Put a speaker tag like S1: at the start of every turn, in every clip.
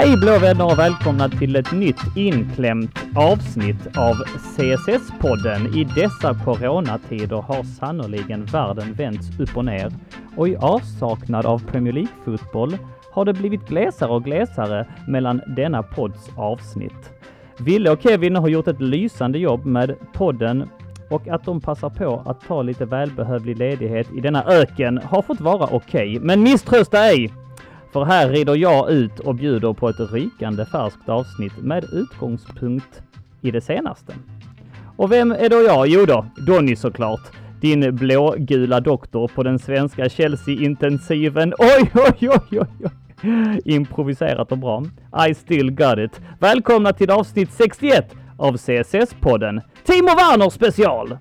S1: Hej blå vänner och välkomna till ett nytt inklämt avsnitt av CSS-podden. I dessa coronatider har sannoliken världen vänts upp och ner och i avsaknad av Premier League-fotboll har det blivit glesare och glesare mellan denna podds avsnitt. Ville och Kevin har gjort ett lysande jobb med podden och att de passar på att ta lite välbehövlig ledighet i denna öken har fått vara okej. Okay. Men misströsta ej! För här rider jag ut och bjuder på ett rykande färskt avsnitt med utgångspunkt i det senaste. Och vem är då jag? Jo då, Donny såklart. Din blågula doktor på den svenska Chelsea-intensiven. Oj, oj, oj, oj, oj. Improviserat och bra. I still got it. Välkomna till avsnitt 61 av CSS-podden. Timo Werner special!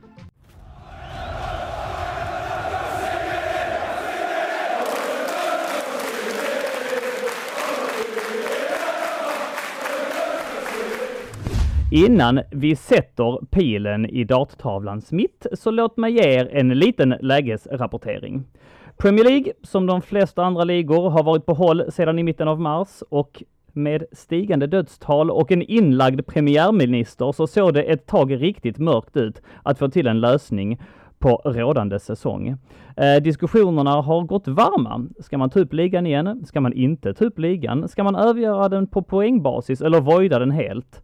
S1: Innan vi sätter pilen i darttavlans mitt så låt mig ge er en liten lägesrapportering. Premier League, som de flesta andra ligor, har varit på håll sedan i mitten av mars och med stigande dödstal och en inlagd premiärminister så såg det ett tag riktigt mörkt ut att få till en lösning på rådande säsong. Eh, diskussionerna har gått varma. Ska man ta upp ligan igen? Ska man inte ta upp ligan? Ska man övergöra den på poängbasis eller voida den helt?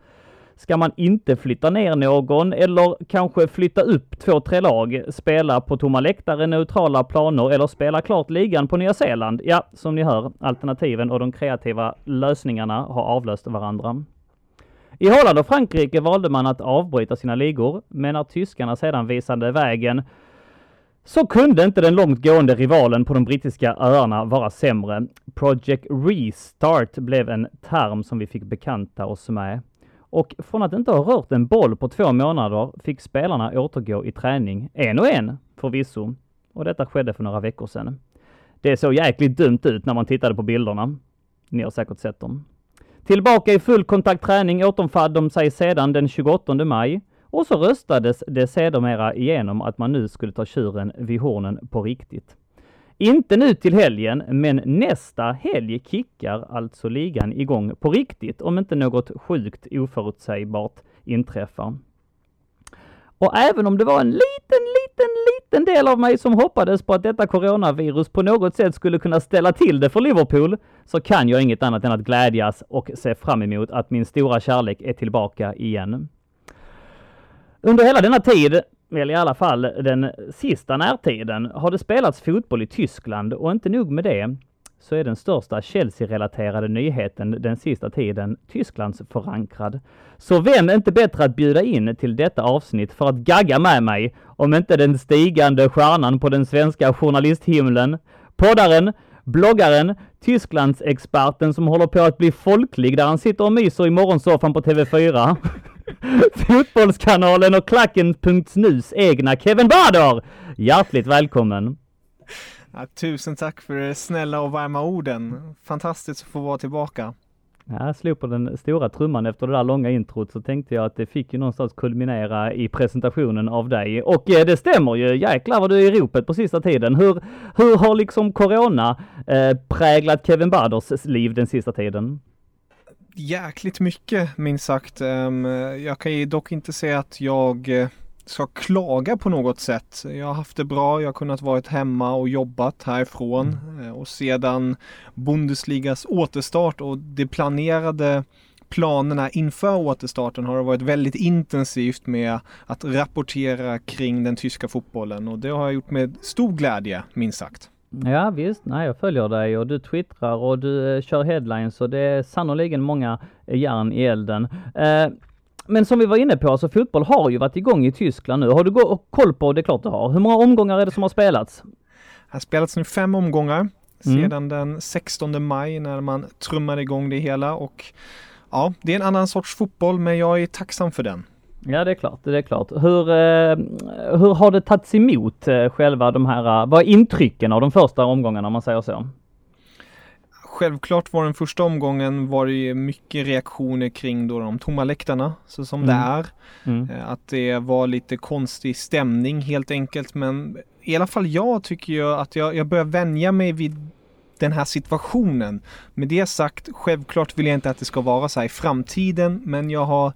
S1: Ska man inte flytta ner någon eller kanske flytta upp två, tre lag, spela på tomma läktare, neutrala planer eller spela klart ligan på Nya Zeeland? Ja, som ni hör, alternativen och de kreativa lösningarna har avlöst varandra. I Holland och Frankrike valde man att avbryta sina ligor, men när tyskarna sedan visade vägen så kunde inte den långtgående rivalen på de brittiska öarna vara sämre. Project Restart blev en term som vi fick bekanta oss med. Och från att inte ha rört en boll på två månader fick spelarna återgå i träning, en och en förvisso. Och detta skedde för några veckor sedan. Det såg jäkligt dumt ut när man tittade på bilderna. Ni har säkert sett dem. Tillbaka i full kontaktträning återfann de sig sedan den 28 maj och så röstades det sedermera igenom att man nu skulle ta tjuren vid hornen på riktigt. Inte nu till helgen, men nästa helg kickar alltså ligan igång på riktigt om inte något sjukt oförutsägbart inträffar. Och även om det var en liten, liten, liten del av mig som hoppades på att detta coronavirus på något sätt skulle kunna ställa till det för Liverpool, så kan jag inget annat än att glädjas och se fram emot att min stora kärlek är tillbaka igen. Under hela denna tid väl i alla fall den sista närtiden, har det spelats fotboll i Tyskland och inte nog med det, så är den största Chelsea-relaterade nyheten den sista tiden Tysklands förankrad. Så vem är inte bättre att bjuda in till detta avsnitt för att gagga med mig, om inte den stigande stjärnan på den svenska journalisthimlen, poddaren, bloggaren, Tysklandsexperten som håller på att bli folklig där han sitter och myser i morgonsoffan på TV4. Fotbollskanalen och Klacken.snus egna Kevin Bader! Hjärtligt välkommen!
S2: Ja, tusen tack för de snälla och varma orden. Fantastiskt att få vara tillbaka.
S1: Ja, jag slog på den stora trumman efter det där långa introt så tänkte jag att det fick ju någonstans kulminera i presentationen av dig. Och eh, det stämmer ju, jäklar vad du är i ropet på sista tiden. Hur, hur har liksom corona eh, präglat Kevin Baders liv den sista tiden?
S2: Jäkligt mycket minst sagt. Ehm, jag kan ju dock inte säga att jag eh, ska klaga på något sätt. Jag har haft det bra, jag har kunnat vara hemma och jobbat härifrån mm. Eh, och sedan Bundesligas återstart och de planerade planerna inför återstarten har det varit väldigt intensivt med att rapportera kring den tyska fotbollen och det har jag gjort med stor glädje minst sagt.
S1: Ja visst, nej jag följer dig och du twittrar och du eh, kör headlines och det är sannoliken många järn i elden. Eh, men som vi var inne på, alltså fotboll har ju varit igång i Tyskland nu. Har du koll på, det är klart du har, hur många omgångar är det som har spelats? Det
S2: har spelats nu fem omgångar mm. sedan den 16 maj när man trummade igång det hela och ja, det är en annan sorts fotboll men jag är tacksam för den.
S1: Ja det är klart, det är klart. Hur, eh, hur har det tagits emot eh, själva de här, eh, vad är intrycken av de första omgångarna om man säger så?
S2: Självklart var den första omgången var det mycket reaktioner kring då de tomma läktarna, så som mm. det är. Mm. Att det var lite konstig stämning helt enkelt, men i alla fall jag tycker ju att jag, jag börjar vänja mig vid den här situationen. Med det sagt, självklart vill jag inte att det ska vara så här i framtiden, men jag har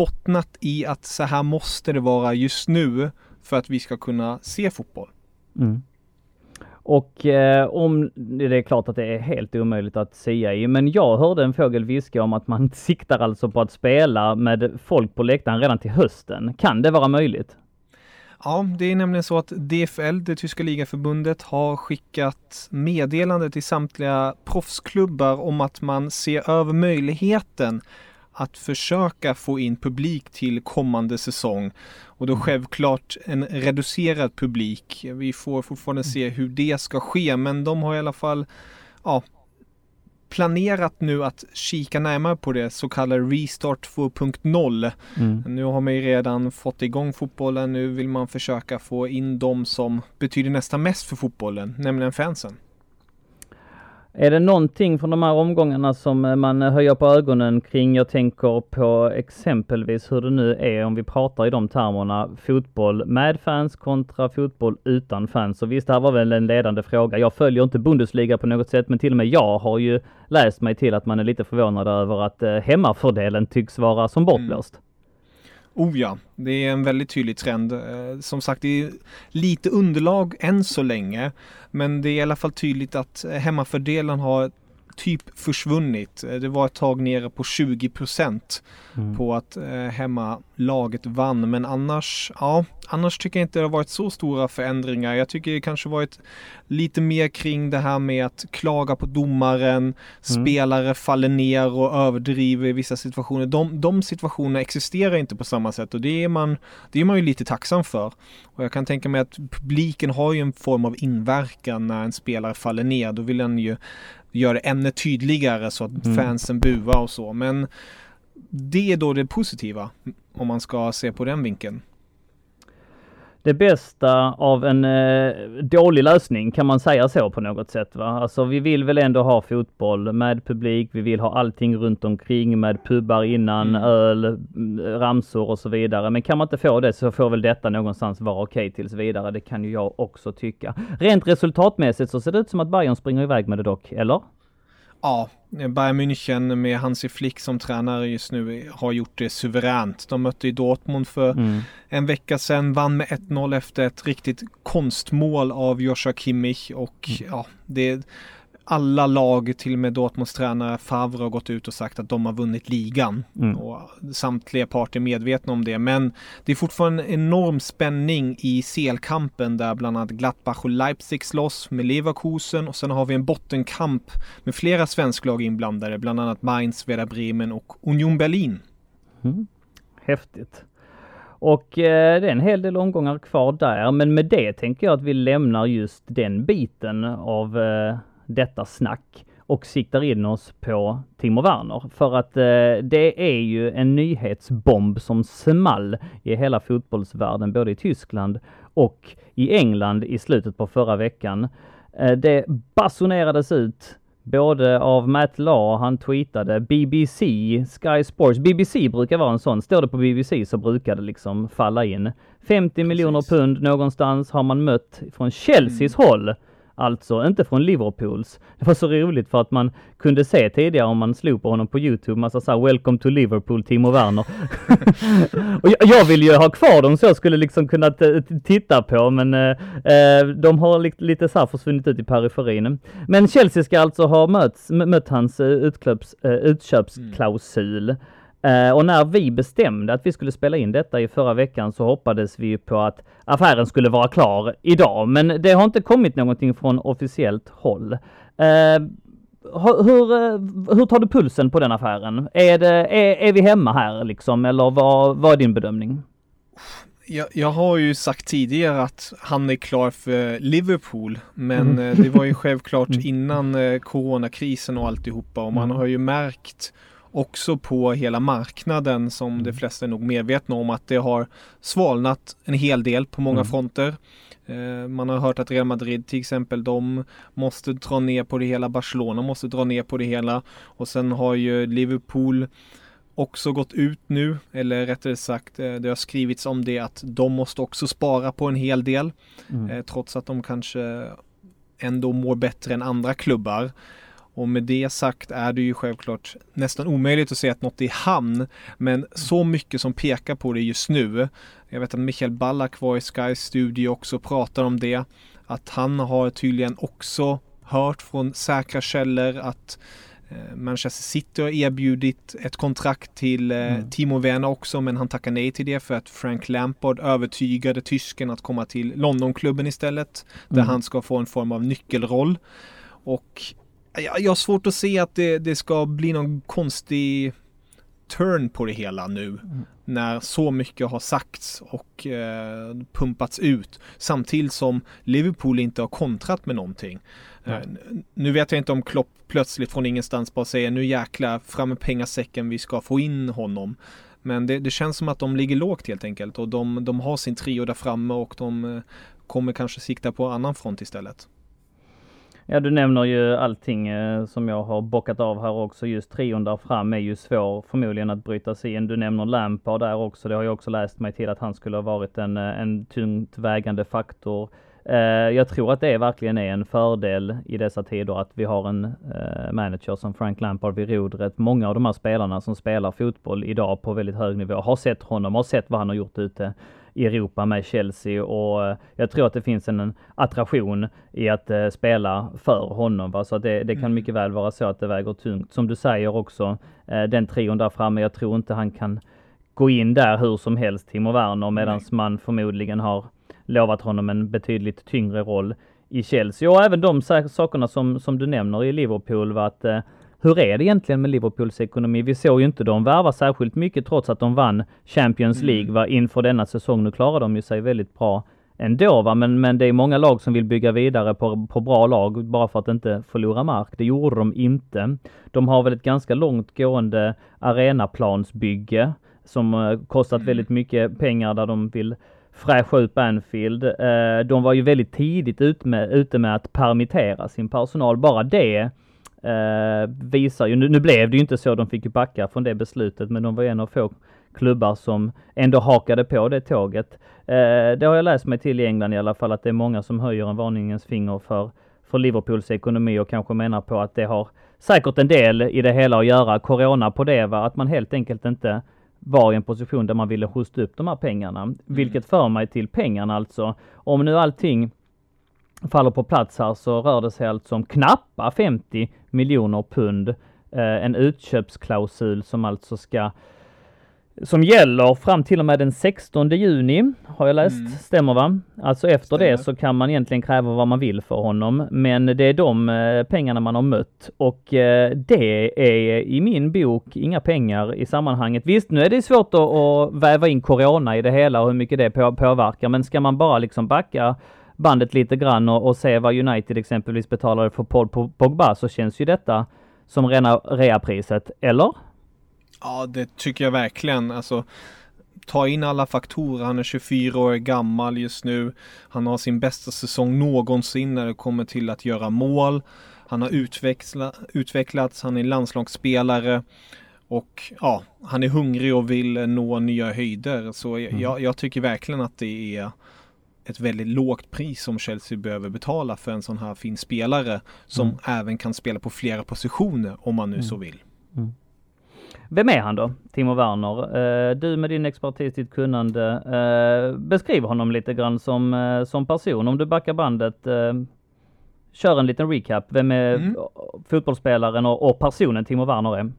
S2: bottnat i att så här måste det vara just nu för att vi ska kunna se fotboll. Mm.
S1: Och eh, om det är klart att det är helt omöjligt att säga i, men jag hörde en fågel viska om att man siktar alltså på att spela med folk på läktaren redan till hösten. Kan det vara möjligt?
S2: Ja, det är nämligen så att DFL, det tyska ligaförbundet, har skickat meddelande till samtliga proffsklubbar om att man ser över möjligheten att försöka få in publik till kommande säsong. Och då självklart en reducerad publik. Vi får fortfarande se hur det ska ske, men de har i alla fall ja, planerat nu att kika närmare på det så kallade Restart 2.0. Mm. Nu har man ju redan fått igång fotbollen. Nu vill man försöka få in de som betyder nästan mest för fotbollen, nämligen fansen.
S1: Är det någonting från de här omgångarna som eh, man eh, höjer på ögonen kring? Jag tänker på exempelvis hur det nu är om vi pratar i de termerna fotboll med fans kontra fotboll utan fans. Och visst, det här var väl en ledande fråga. Jag följer inte Bundesliga på något sätt, men till och med jag har ju läst mig till att man är lite förvånad över att eh, hemmafördelen tycks vara som bortblåst. Mm.
S2: Oh ja, det är en väldigt tydlig trend. Eh, som sagt, det är lite underlag än så länge. Men det är i alla fall tydligt att hemmafördelen har typ försvunnit. Det var ett tag nere på 20 procent mm. på att eh, hemmalaget vann. Men annars, ja, annars tycker jag inte det har varit så stora förändringar. Jag tycker det kanske varit lite mer kring det här med att klaga på domaren, mm. spelare faller ner och överdriver i vissa situationer. De, de situationerna existerar inte på samma sätt och det är, man, det är man ju lite tacksam för. Och jag kan tänka mig att publiken har ju en form av inverkan när en spelare faller ner. Då vill den ju göra det ännu tydligare så att mm. fansen buar och så. Men det är då det positiva om man ska se på den vinkeln
S1: det bästa av en eh, dålig lösning, kan man säga så på något sätt? Va? Alltså vi vill väl ändå ha fotboll med publik, vi vill ha allting runt omkring med pubbar innan, mm. öl, ramsor och så vidare. Men kan man inte få det så får väl detta någonstans vara okej okay tills vidare. Det kan ju jag också tycka. Rent resultatmässigt så ser det ut som att Bayern springer iväg med det dock, eller?
S2: Ja, Bayern München med Hansi Flick som tränare just nu har gjort det suveränt. De mötte ju Dortmund för mm. en vecka sedan, vann med 1-0 efter ett riktigt konstmål av Joshua Kimmich och mm. ja, det alla lag, till och med Dortmunds tränare Favre har gått ut och sagt att de har vunnit ligan. Mm. Och samtliga parter är medvetna om det. Men det är fortfarande en enorm spänning i CL-kampen där bland annat Gladbach och Leipzig slåss med Leverkusen och sen har vi en bottenkamp med flera svensklag inblandade, bland annat Mainz, Werder Bremen och Union Berlin.
S1: Mm. Häftigt. Och eh, det är en hel del omgångar kvar där, men med det tänker jag att vi lämnar just den biten av eh, detta snack och siktar in oss på Timo Werner. För att eh, det är ju en nyhetsbomb som small i hela fotbollsvärlden, både i Tyskland och i England i slutet på förra veckan. Eh, det basunerades ut både av Matt Law, han tweetade BBC, Sky Sports. BBC brukar vara en sån. Står det på BBC så brukar det liksom falla in. 50 Precis. miljoner pund någonstans har man mött från Chelseas mm. håll Alltså inte från Liverpools. Det var så roligt för att man kunde se tidigare om man slog på honom på Youtube massa såhär Welcome to Liverpool Timo Werner. och jag, jag, vill ju ha kvar dem så jag skulle liksom kunna titta på men eh, eh, de har li lite såhär försvunnit ut i periferin. Men Chelsea ska alltså ha möts, mött hans eh, utklubbs, eh, utköpsklausul. Mm. Uh, och när vi bestämde att vi skulle spela in detta i förra veckan så hoppades vi på att affären skulle vara klar idag. Men det har inte kommit någonting från officiellt håll. Uh, hur, uh, hur tar du pulsen på den affären? Är, det, är, är vi hemma här liksom eller vad, vad är din bedömning?
S2: Jag, jag, har ju sagt tidigare att han är klar för Liverpool, men mm. det var ju självklart mm. innan coronakrisen och alltihopa och man mm. har ju märkt också på hela marknaden som de mm. flesta är nog medvetna om att det har svalnat en hel del på många mm. fronter. Eh, man har hört att Real Madrid till exempel, de måste dra ner på det hela. Barcelona måste dra ner på det hela. Och sen har ju Liverpool också gått ut nu, eller rättare sagt eh, det har skrivits om det att de måste också spara på en hel del. Mm. Eh, trots att de kanske ändå mår bättre än andra klubbar. Och med det sagt är det ju självklart nästan omöjligt att säga att något är hamn. Men så mycket som pekar på det just nu. Jag vet att Michael Ballack var i Sky Studio också och pratade om det. Att han har tydligen också hört från säkra källor att eh, Manchester City har erbjudit ett kontrakt till eh, mm. Timo Werner också men han tackar nej till det för att Frank Lampard övertygade tysken att komma till Londonklubben istället. Där mm. han ska få en form av nyckelroll. Och jag har svårt att se att det, det ska bli någon konstig turn på det hela nu. Mm. När så mycket har sagts och eh, pumpats ut. Samtidigt som Liverpool inte har kontrat med någonting. Eh, nu vet jag inte om Klopp plötsligt från ingenstans bara säger nu jäkla fram med pengasäcken vi ska få in honom. Men det, det, känns som att de ligger lågt helt enkelt och de, de har sin trio där framme och de eh, kommer kanske sikta på annan front istället.
S1: Ja, du nämner ju allting eh, som jag har bockat av här också. Just trion där fram är ju svår förmodligen att bryta sig in. Du nämner Lampard där också. Det har jag också läst mig till att han skulle ha varit en, eh, en tungt vägande faktor. Eh, jag tror att det verkligen är en fördel i dessa tider att vi har en eh, manager som Frank Lampard vid rodret. Många av de här spelarna som spelar fotboll idag på väldigt hög nivå har sett honom, har sett vad han har gjort ute i Europa med Chelsea och eh, jag tror att det finns en, attraktion i att uh, spela för honom. Va? Så det, det kan mm. mycket väl vara så att det väger tungt. Som du säger också, uh, den trion där framme, jag tror inte han kan gå in där hur som helst, Timo Werner, medan man förmodligen har lovat honom en betydligt tyngre roll i Chelsea. Och även de sakerna som, som du nämner i Liverpool, va? att hur är det egentligen med Liverpools ekonomi? Vi såg ju inte dem värva särskilt mycket trots att de vann Champions mm. League va, inför denna säsong. Nu klarar de ju sig väldigt bra ändå va, men, men det är många lag som vill bygga vidare på, på bra lag bara för att inte förlora mark. Det gjorde de inte. De har väl ett ganska långt gående arenaplansbygge som eh, kostat mm. väldigt mycket pengar där de vill fräscha upp Anfield. Eh, de var ju väldigt tidigt ute med, ute med att permittera sin personal. Bara det visar ju, nu, nu, blev det ju inte så, de fick ju backa från det beslutet, men de var en av få klubbar som ändå hakade på det tåget. Eh, det har jag läst mig till i England i alla fall, att det är många som höjer en varningens finger för, för Liverpools ekonomi och kanske menar på att det har säkert en del i det hela att göra, corona på det, va? att man helt enkelt inte var i en position där man ville hosta upp de här pengarna. Mm. Vilket för mig till pengarna alltså. Om nu allting faller på plats här så rör det sig alltså om knappa 50 miljoner pund. Eh, en utköpsklausul som alltså ska som gäller fram till och med den 16 juni, har jag läst. Mm. Stämmer va? Alltså efter Stämmer. det så kan man egentligen kräva vad man vill för honom. Men det är de eh, pengarna man har mött och eh, det är i min bok inga pengar i sammanhanget. Visst, nu är det svårt att, att väva in corona i det hela och hur mycket det påverkar, men ska man bara liksom backa bandet lite grann och, och se vad United exempelvis betalade för Paul Pogba så känns ju detta som rena reapriset, eller?
S2: Ja, det tycker jag verkligen. Alltså, ta in alla faktorer. Han är 24 år gammal just nu. Han har sin bästa säsong någonsin när det kommer till att göra mål. Han har utveckla, utvecklats, han är landslagsspelare och ja, han är hungrig och vill nå nya höjder. Så mm. jag, jag tycker verkligen att det är ett väldigt lågt pris som Chelsea behöver betala för en sån här fin spelare som mm. även kan spela på flera positioner om man nu mm. så vill. Mm.
S1: Vem är han då, Timo Werner? Eh, du med din expertis, ditt kunnande, eh, beskriv honom lite grann som, eh, som person. Om du backar bandet, kör en liten recap. Vem är mm. fotbollsspelaren och, och personen Timo Werner är?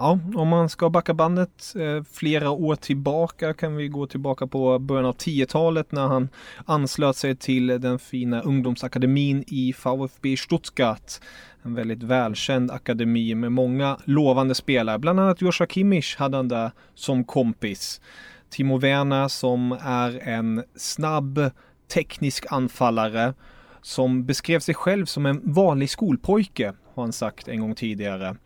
S2: Ja, om man ska backa bandet eh, flera år tillbaka kan vi gå tillbaka på början av 10-talet när han anslöt sig till den fina ungdomsakademin i VfB Stuttgart. En väldigt välkänd akademi med många lovande spelare. Bland annat Joshua Kimmich hade han där som kompis. Timo Werner som är en snabb teknisk anfallare som beskrev sig själv som en vanlig skolpojke har han sagt en gång tidigare.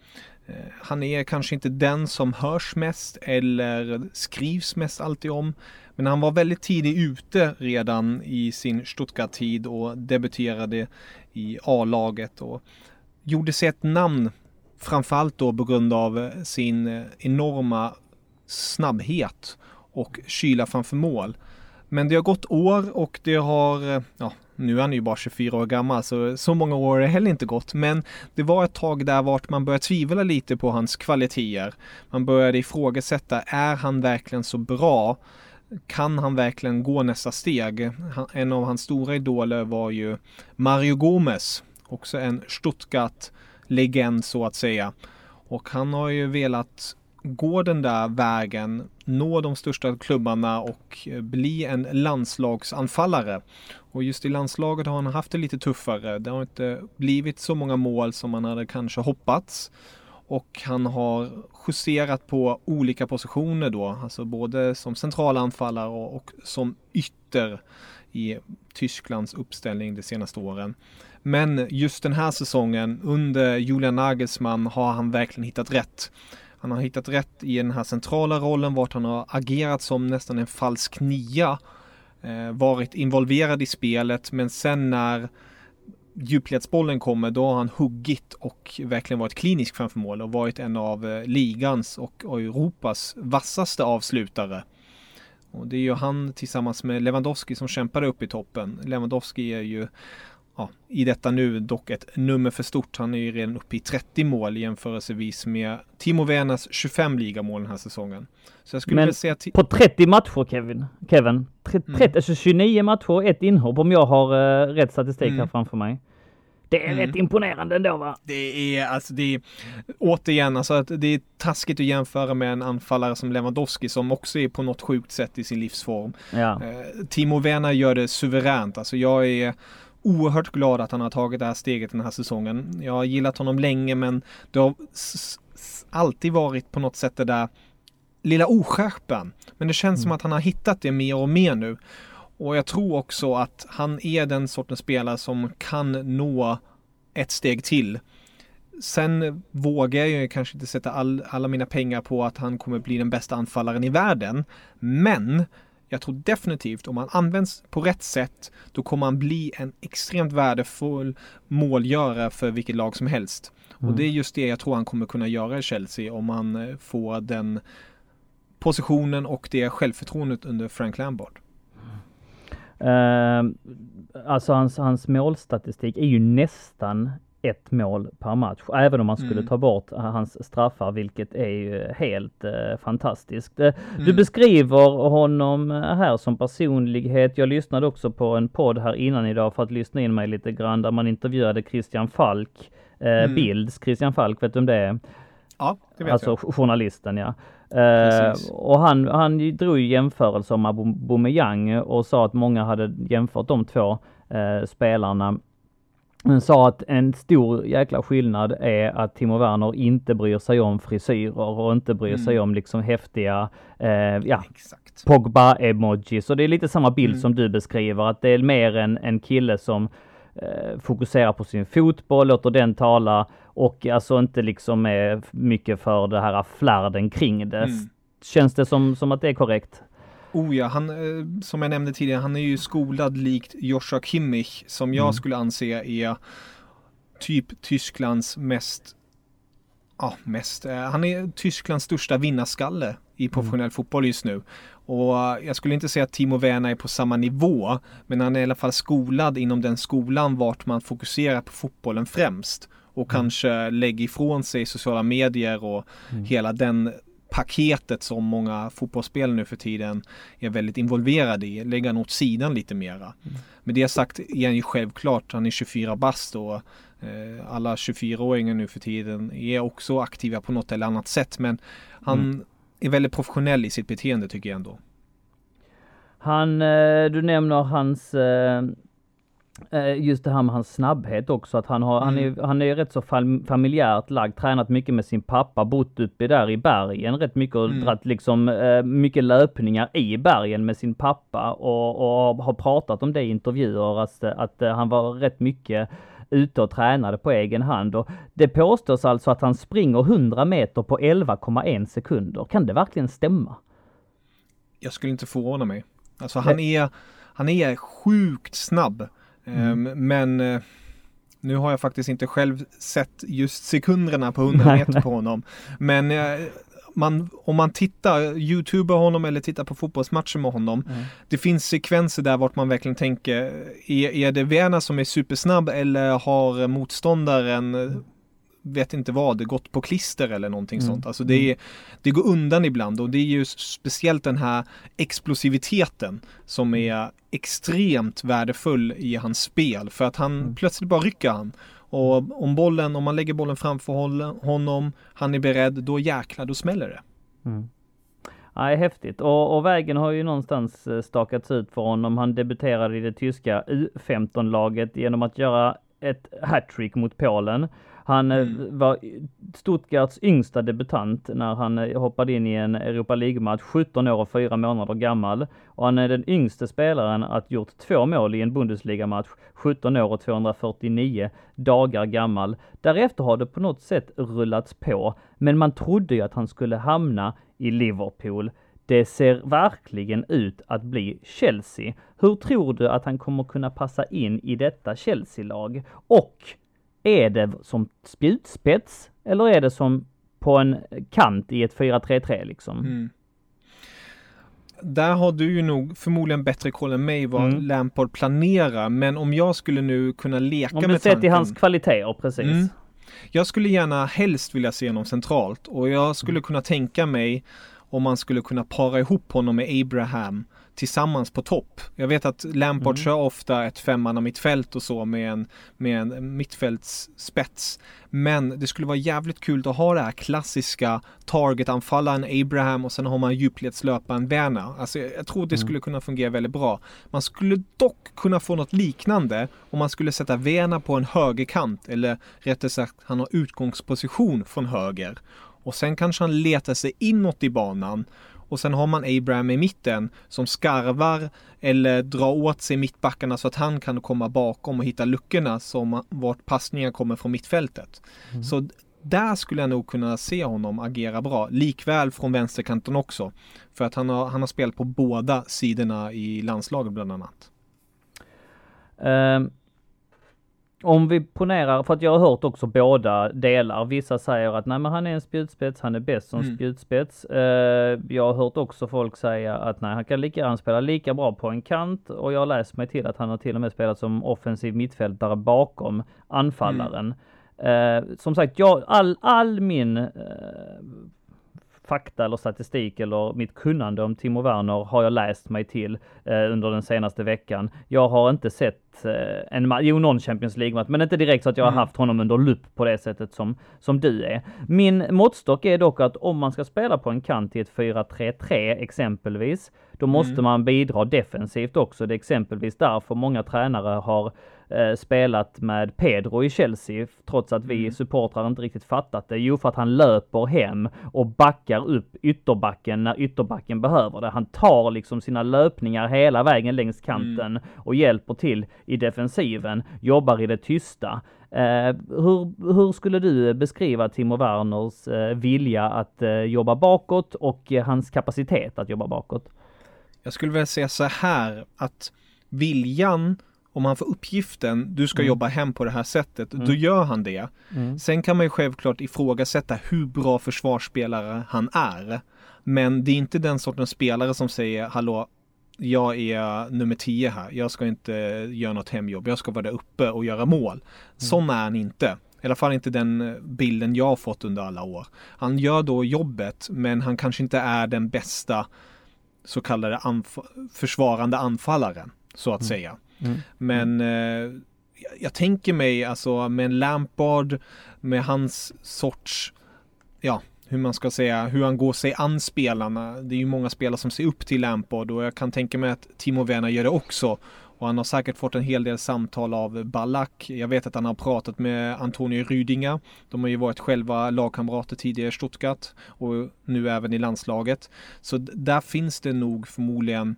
S2: Eh, han är kanske inte den som hörs mest eller skrivs mest alltid om. Men han var väldigt tidigt ute redan i sin Stuttgart-tid och debuterade i A-laget och gjorde sig ett namn framförallt då på grund av eh, sin eh, enorma snabbhet och kyla framför mål. Men det har gått år och det har, ja, nu är han ju bara 24 år gammal så så många år har det heller inte gått. Men det var ett tag där vart man började tvivla lite på hans kvaliteter. Man började ifrågasätta, är han verkligen så bra? Kan han verkligen gå nästa steg? En av hans stora idoler var ju Mario Gomez, också en Stuttgart-legend så att säga. Och han har ju velat gå den där vägen, nå de största klubbarna och eh, bli en landslagsanfallare. Och just i landslaget har han haft det lite tuffare. Det har inte blivit så många mål som man hade kanske hoppats. Och han har justerat på olika positioner då, alltså både som centralanfallare och, och som ytter i Tysklands uppställning de senaste åren. Men just den här säsongen under Julian Nagelsmann har han verkligen hittat rätt. Han har hittat rätt i den här centrala rollen vart han har agerat som nästan en falsk nia. Eh, varit involverad i spelet men sen när djupledsbollen kommer då har han huggit och verkligen varit klinisk framför mål och varit en av eh, ligans och, Europas vassaste avslutare. Och det är ju han tillsammans med Lewandowski som kämpade upp i toppen. Lewandowski är ju ja, i detta nu dock ett nummer för stort. Han är ju redan uppe i 30 mål jämförelsevis med Timo Werners 25 ligamål den här säsongen.
S1: Så jag skulle Men säga på 30 matcher Kevin, Kevin 30, mm. alltså 29 matcher och ett inhopp om jag har uh, rätt statistik mm. här framför mig. Det är mm. rätt imponerande ändå va?
S2: Det är alltså det är återigen alltså att det är taskigt att jämföra med en anfallare som Lewandowski som också är på något sjukt sätt i sin livsform. Ja. Uh, Timo Werner gör det suveränt. Alltså jag är oerhört glad att han har tagit det här steget den här säsongen. Jag har gillat honom länge men det har alltid varit på något sätt det där lilla oskärpan. Men det känns mm. som att han har hittat det mer och mer nu. Och jag tror också att han är den sortens spelare som kan nå ett steg till. Sen vågar jag kanske inte sätta all, alla mina pengar på att han kommer bli den bästa anfallaren i världen. Men jag tror definitivt om han används på rätt sätt, då kommer han bli en extremt värdefull målgörare för vilket lag som helst. Mm. Och det är just det jag tror han kommer kunna göra i Chelsea om han eh, får den positionen och det självförtroendet under Frank Lampard.
S1: Uh, alltså hans, hans målstatistik är ju nästan ett mål per match, även om man skulle mm. ta bort hans straffar, vilket är ju helt eh, fantastiskt. Eh, mm. Du beskriver honom här som personlighet. Jag lyssnade också på en podd här innan idag för att lyssna in mig lite grann, där man intervjuade Christian Falk, eh, mm. Bilds Christian Falk, vet du om det är?
S2: Ja, det vet
S1: alltså,
S2: jag.
S1: Journalisten ja. Eh, och han, han drog jämförelser med Aubameyang och sa att många hade jämfört de två eh, spelarna men sa att en stor jäkla skillnad är att Timo Werner inte bryr sig om frisyrer och inte bryr mm. sig om liksom häftiga, eh, ja, Pogba-emojis. Så det är lite samma bild mm. som du beskriver, att det är mer en, en kille som eh, fokuserar på sin fotboll, låter den tala och alltså inte liksom är mycket för det här flärden kring det. Mm. Känns det som, som att det är korrekt?
S2: Oh ja, han, eh, som jag nämnde tidigare, han är ju skolad likt Joshua Kimmich som jag mm. skulle anse är typ Tysklands mest, ja mest, eh, han är Tysklands största vinnarskalle i mm. professionell mm. fotboll just nu. Och jag skulle inte säga att Timo Werner är på samma nivå, men han är i alla fall skolad inom den skolan vart man fokuserar på fotbollen främst och mm. kanske lägger ifrån sig sociala medier och mm. hela den paketet som många fotbollsspelare nu för tiden är väldigt involverade i, lägga han åt sidan lite mera. Mm. Med det sagt är han ju självklart, han är 24 bast och eh, alla 24-åringar nu för tiden är också aktiva på något eller annat sätt men han mm. är väldigt professionell i sitt beteende tycker jag ändå.
S1: Han, eh, du nämner hans Eh, just det här med hans snabbhet också, att han, har, mm. han, är, han är rätt så familjärt lagd, tränat mycket med sin pappa, bott uppe där i bergen rätt mycket och mm. dratt liksom eh, mycket löpningar i bergen med sin pappa och, och har pratat om det i intervjuer, att, att eh, han var rätt mycket ute och tränade på egen hand. Och det påstås alltså att han springer 100 meter på 11,1 sekunder. Kan det verkligen stämma?
S2: Jag skulle inte förvåna mig. Alltså han är, han är sjukt snabb. Mm. Ehm, men eh, nu har jag faktiskt inte själv sett just sekunderna på 100 meter på honom. Men eh, man, om man tittar, youtuber honom eller tittar på fotbollsmatcher med honom. Mm. Det finns sekvenser där vart man verkligen tänker, är, är det Werner som är supersnabb eller har motståndaren vet inte vad, gått på klister eller någonting mm. sånt. Alltså det, är, det går undan ibland och det är ju speciellt den här explosiviteten som är extremt värdefull i hans spel för att han mm. plötsligt bara rycker han. Och om bollen, om man lägger bollen framför honom, han är beredd, då jäklar, då smäller det.
S1: Mm. Ja, häftigt. Och, och, vägen har ju någonstans eh, stakats ut för honom. Han debuterade i det tyska U15-laget genom att göra ett hattrick mot Polen. Han eh, mm. var Stuttgarts yngsta debutant när han eh, hoppade in i en Europa League-match, 17 år och 4 månader gammal. Och han är den yngste spelaren att gjort två mål i en Bundesliga-match, 17 år och 249 dagar gammal. Därefter har det på något sätt rullats på, men man trodde ju att han skulle hamna i Liverpool. Det ser verkligen ut att bli Chelsea. Hur tror du att han kommer kunna passa in i detta Chelsea-lag? Och är det som spjutspets eller är det som på en kant i ett 4-3-3 liksom? Mm.
S2: Där har du ju nog förmodligen bättre koll än mig vad mm. Lampard planerar, men om jag skulle nu kunna leka
S1: med tanken. Om du till hans kvaliteter, precis. Mm.
S2: Jag skulle gärna helst vilja se honom centralt och jag skulle mm. kunna tänka mig om man skulle kunna para ihop honom med Abraham tillsammans på topp. Jag vet att Lampard mm. kör ofta ett femmanna mittfält och så med en, med en mittfältsspets. Men det skulle vara jävligt kul att ha det här klassiska targetanfallaren Abraham och sen har man djupledslöparen Werner. Alltså jag tror det mm. skulle kunna fungera väldigt bra. Man skulle dock kunna få något liknande om man skulle sätta Werner på en högerkant eller rättare sagt han har utgångsposition från höger. Och sen kanske han letar sig inåt i banan och sen har man Abraham i mitten som skarvar eller drar åt sig mittbackarna så att han kan komma bakom och hitta luckorna som vart passningar kommer från mittfältet. Mm. Så där skulle jag nog kunna se honom agera bra. Likväl från vänsterkanten också. För att han har, han har spelat på båda sidorna i landslaget bland annat.
S1: Um om vi ponerar, för att jag har hört också båda delar. Vissa säger att nej men han är en spjutspets, han är bäst som mm. spjutspets. Uh, jag har hört också folk säga att nej han kan lika gärna spela lika bra på en kant och jag har läst mig till att han har till och med spelat som offensiv mittfältare bakom anfallaren. Mm. Uh, som sagt, jag, all, all min uh, fakta eller statistik eller mitt kunnande om Timo Werner har jag läst mig till eh, under den senaste veckan. Jag har inte sett eh, en, jo någon Champions League-match, men inte direkt så att jag mm. har haft honom under lupp på det sättet som, som du är. Min måttstock är dock att om man ska spela på en kant i ett 4-3-3 exempelvis, då måste mm. man bidra defensivt också. Det är exempelvis därför många tränare har eh, spelat med Pedro i Chelsea, trots att vi mm. supportrar inte riktigt fattat det. Jo, för att han löper hem och backar upp ytterbacken när ytterbacken behöver det. Han tar liksom sina löpningar hela vägen längs kanten mm. och hjälper till i defensiven, jobbar i det tysta. Eh, hur, hur, skulle du beskriva Timo Werners eh, vilja att eh, jobba bakåt och hans kapacitet att jobba bakåt?
S2: Jag skulle vilja säga så här att viljan om han får uppgiften, du ska mm. jobba hem på det här sättet, mm. då gör han det. Mm. Sen kan man ju självklart ifrågasätta hur bra försvarsspelare han är. Men det är inte den sortens spelare som säger, hallå, jag är nummer 10 här, jag ska inte göra något hemjobb, jag ska vara där uppe och göra mål. Mm. Sån är han inte. I alla fall inte den bilden jag har fått under alla år. Han gör då jobbet, men han kanske inte är den bästa så kallade anf försvarande anfallaren, så att mm. säga. Mm. Men eh, jag tänker mig alltså med en Lampard, med hans sorts, ja, hur man ska säga, hur han går sig an spelarna. Det är ju många spelare som ser upp till Lampard och jag kan tänka mig att Timo Werner gör det också. Och han har säkert fått en hel del samtal av Ballack. Jag vet att han har pratat med Antonio Rüdinger. De har ju varit själva lagkamrater tidigare i Stuttgart och nu även i landslaget. Så där finns det nog förmodligen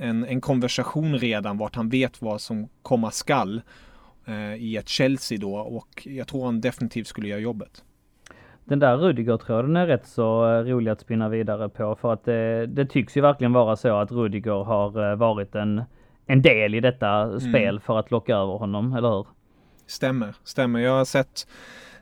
S2: en, en konversation redan vart han vet vad som komma skall eh, i ett Chelsea då och jag tror han definitivt skulle göra jobbet.
S1: Den där Rudiger-tråden är rätt så eh, rolig att spinna vidare på för att det, det tycks ju verkligen vara så att Rudiger har eh, varit en, en del i detta mm. spel för att locka över honom, eller hur?
S2: Stämmer, stämmer. Jag har sett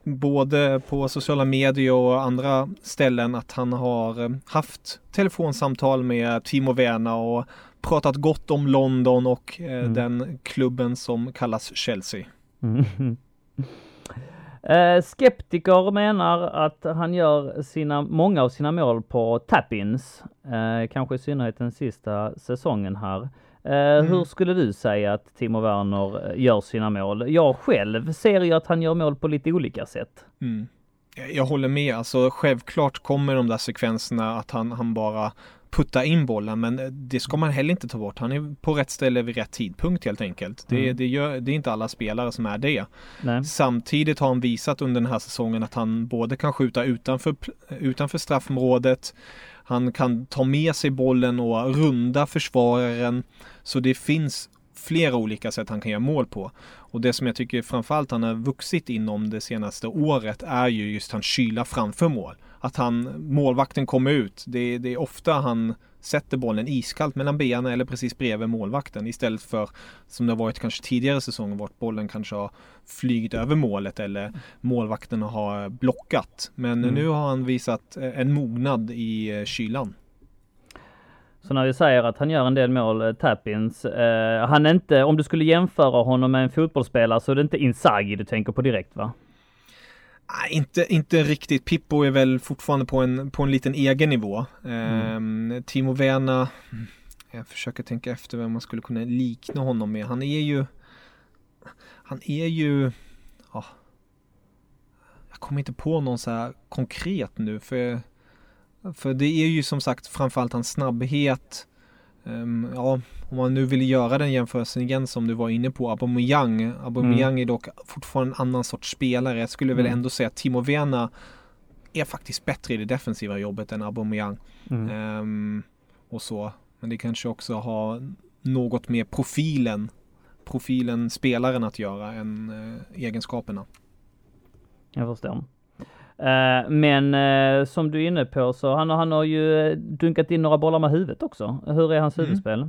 S2: både på sociala medier och andra ställen att han har eh, haft telefonsamtal med Timo Werner och pratat gott om London och eh, mm. den klubben som kallas Chelsea. Mm.
S1: Eh, skeptiker menar att han gör sina, många av sina mål på tap-ins. Eh, kanske i synnerhet den sista säsongen här. Eh, mm. Hur skulle du säga att Timo Werner eh, gör sina mål? Jag själv ser ju att han gör mål på lite olika sätt. Mm.
S2: Jag håller med, alltså självklart kommer de där sekvenserna att han, han bara putta in bollen men det ska man heller inte ta bort. Han är på rätt ställe vid rätt tidpunkt helt enkelt. Det, mm. det, gör, det är inte alla spelare som är det. Nej. Samtidigt har han visat under den här säsongen att han både kan skjuta utanför, utanför straffområdet, han kan ta med sig bollen och runda försvararen. Så det finns flera olika sätt han kan göra mål på. Och det som jag tycker framförallt han har vuxit inom det senaste året är ju just hans kyla framför mål att han, målvakten kommer ut. Det, det är ofta han sätter bollen iskallt mellan benen eller precis bredvid målvakten istället för som det har varit kanske tidigare säsonger vart bollen kanske har flygit över målet eller målvakten har blockat. Men mm. nu har han visat en mognad i eh, kylan.
S1: Så när vi säger att han gör en del mål, eh, tappins, eh, han är inte, om du skulle jämföra honom med en fotbollsspelare så är det inte Inzaghi du tänker på direkt va?
S2: Nej, inte, inte riktigt. Pippo är väl fortfarande på en, på en liten egen nivå. Mm. Timo Werner, jag försöker tänka efter vem man skulle kunna likna honom med. Han är ju, han är ju, ja, jag kommer inte på någon så här konkret nu för, för det är ju som sagt framförallt hans snabbhet, Um, ja, om man nu vill göra den jämförelsen igen som du var inne på, Aubameyang. Aubameyang mm. är dock fortfarande en annan sorts spelare. Jag skulle mm. väl ändå säga att Timo Werner är faktiskt bättre i det defensiva jobbet än Aubameyang. Mm. Um, och så. Men det kanske också har något med profilen, profilen spelaren att göra än uh, egenskaperna.
S1: Jag förstår. Eh, men uh, som du är inne på så han, han har ju dunkat in några bollar med huvudet också. Hur är hans mm. huvudspel?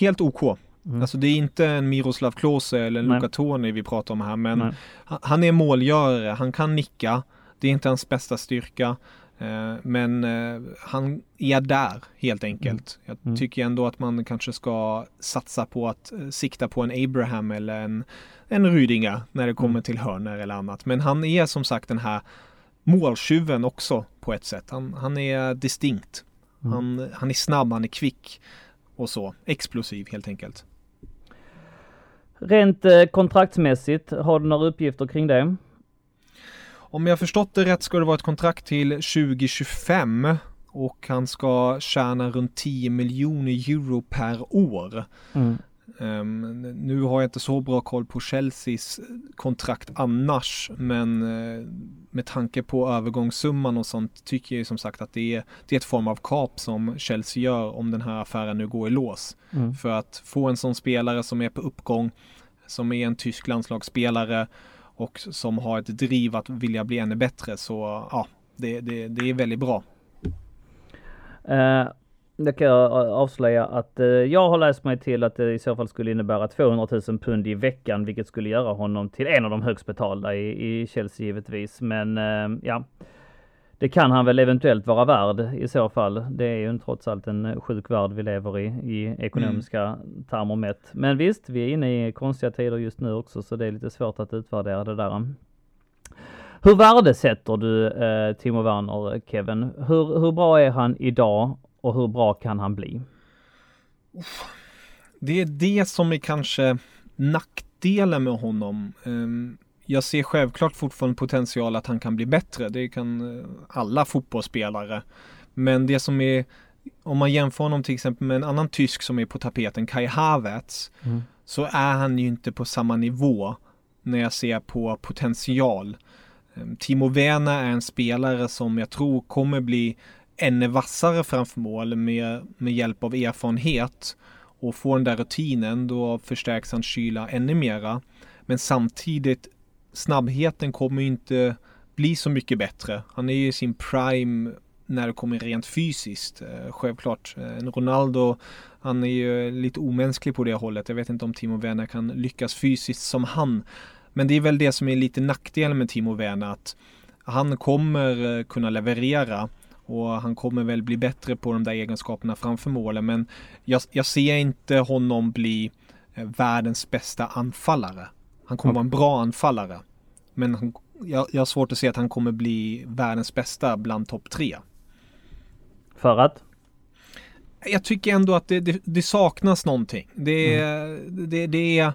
S2: Helt OK. Mm. Alltså det är inte en Miroslav Klose eller en Luca Toni vi pratar om här men han är målgörare, han kan nicka. Det är inte hans bästa styrka. Uh, men han är där helt enkelt. Mm. Jag mm. tycker ändå att man kanske ska satsa på att sikta på en Abraham eller en en Rydinga när det kommer mm. till hörner eller annat. Men han är som sagt den här måltjuven också på ett sätt. Han, han är distinkt. Mm. Han, han är snabb, han är kvick och så. Explosiv helt enkelt.
S1: Rent eh, kontraktsmässigt, har du några uppgifter kring det?
S2: Om jag förstått det rätt ska det vara ett kontrakt till 2025 och han ska tjäna runt 10 miljoner euro per år. Mm. Um, nu har jag inte så bra koll på Chelseas kontrakt annars, men uh, med tanke på övergångssumman och sånt tycker jag som sagt att det är, det är ett form av kap som Chelsea gör om den här affären nu går i lås. Mm. För att få en sån spelare som är på uppgång, som är en tysk landslagsspelare och som har ett driv att vilja bli ännu bättre så ja, det, det, det är väldigt bra.
S1: Eh, uh det kan jag eh, avslöja att eh, jag har läst mig till att det i så fall skulle innebära 200 000 pund i veckan, vilket skulle göra honom till en av de högst betalda i, i Chelsea givetvis. Men eh, ja, det kan han väl eventuellt vara värd i så fall. Det är ju trots allt en eh, sjuk värld vi lever i, i ekonomiska mm. termer mätt. Men visst, vi är inne i konstiga tider just nu också, så det är lite svårt att utvärdera det där. Hur värdesätter du eh, Timo Werner, Kevin? Hur, hur bra är han idag och hur bra kan han bli?
S2: Det är det som är kanske nackdelen med honom. Um jag ser självklart fortfarande potential att han kan bli bättre. Det kan eh, alla fotbollsspelare. Men det som är, om man jämför honom till exempel med en annan tysk som är på tapeten, Kai Havertz, mm. så är han ju inte på samma nivå när jag ser på potential. Ehm, Timo Werner är en spelare som jag tror kommer bli ännu vassare framför mål med, med hjälp av erfarenhet och får den där rutinen då förstärks hans kyla ännu mera. Men samtidigt snabbheten kommer inte bli så mycket bättre. Han är ju i sin prime när det kommer rent fysiskt. Eh, självklart. En Ronaldo, han är ju lite omänsklig på det hållet. Jag vet inte om Timo Werner kan lyckas fysiskt som han. Men det är väl det som är lite nackdelen med Timo Werner att han kommer kunna leverera och han kommer väl bli bättre på de där egenskaperna framför målen. Men jag, jag ser inte honom bli världens bästa anfallare. Han kommer vara en bra anfallare. Men han, jag, jag har svårt att se att han kommer bli världens bästa bland topp tre.
S1: För att?
S2: Jag tycker ändå att det, det, det saknas någonting. Det, mm. det, det, är,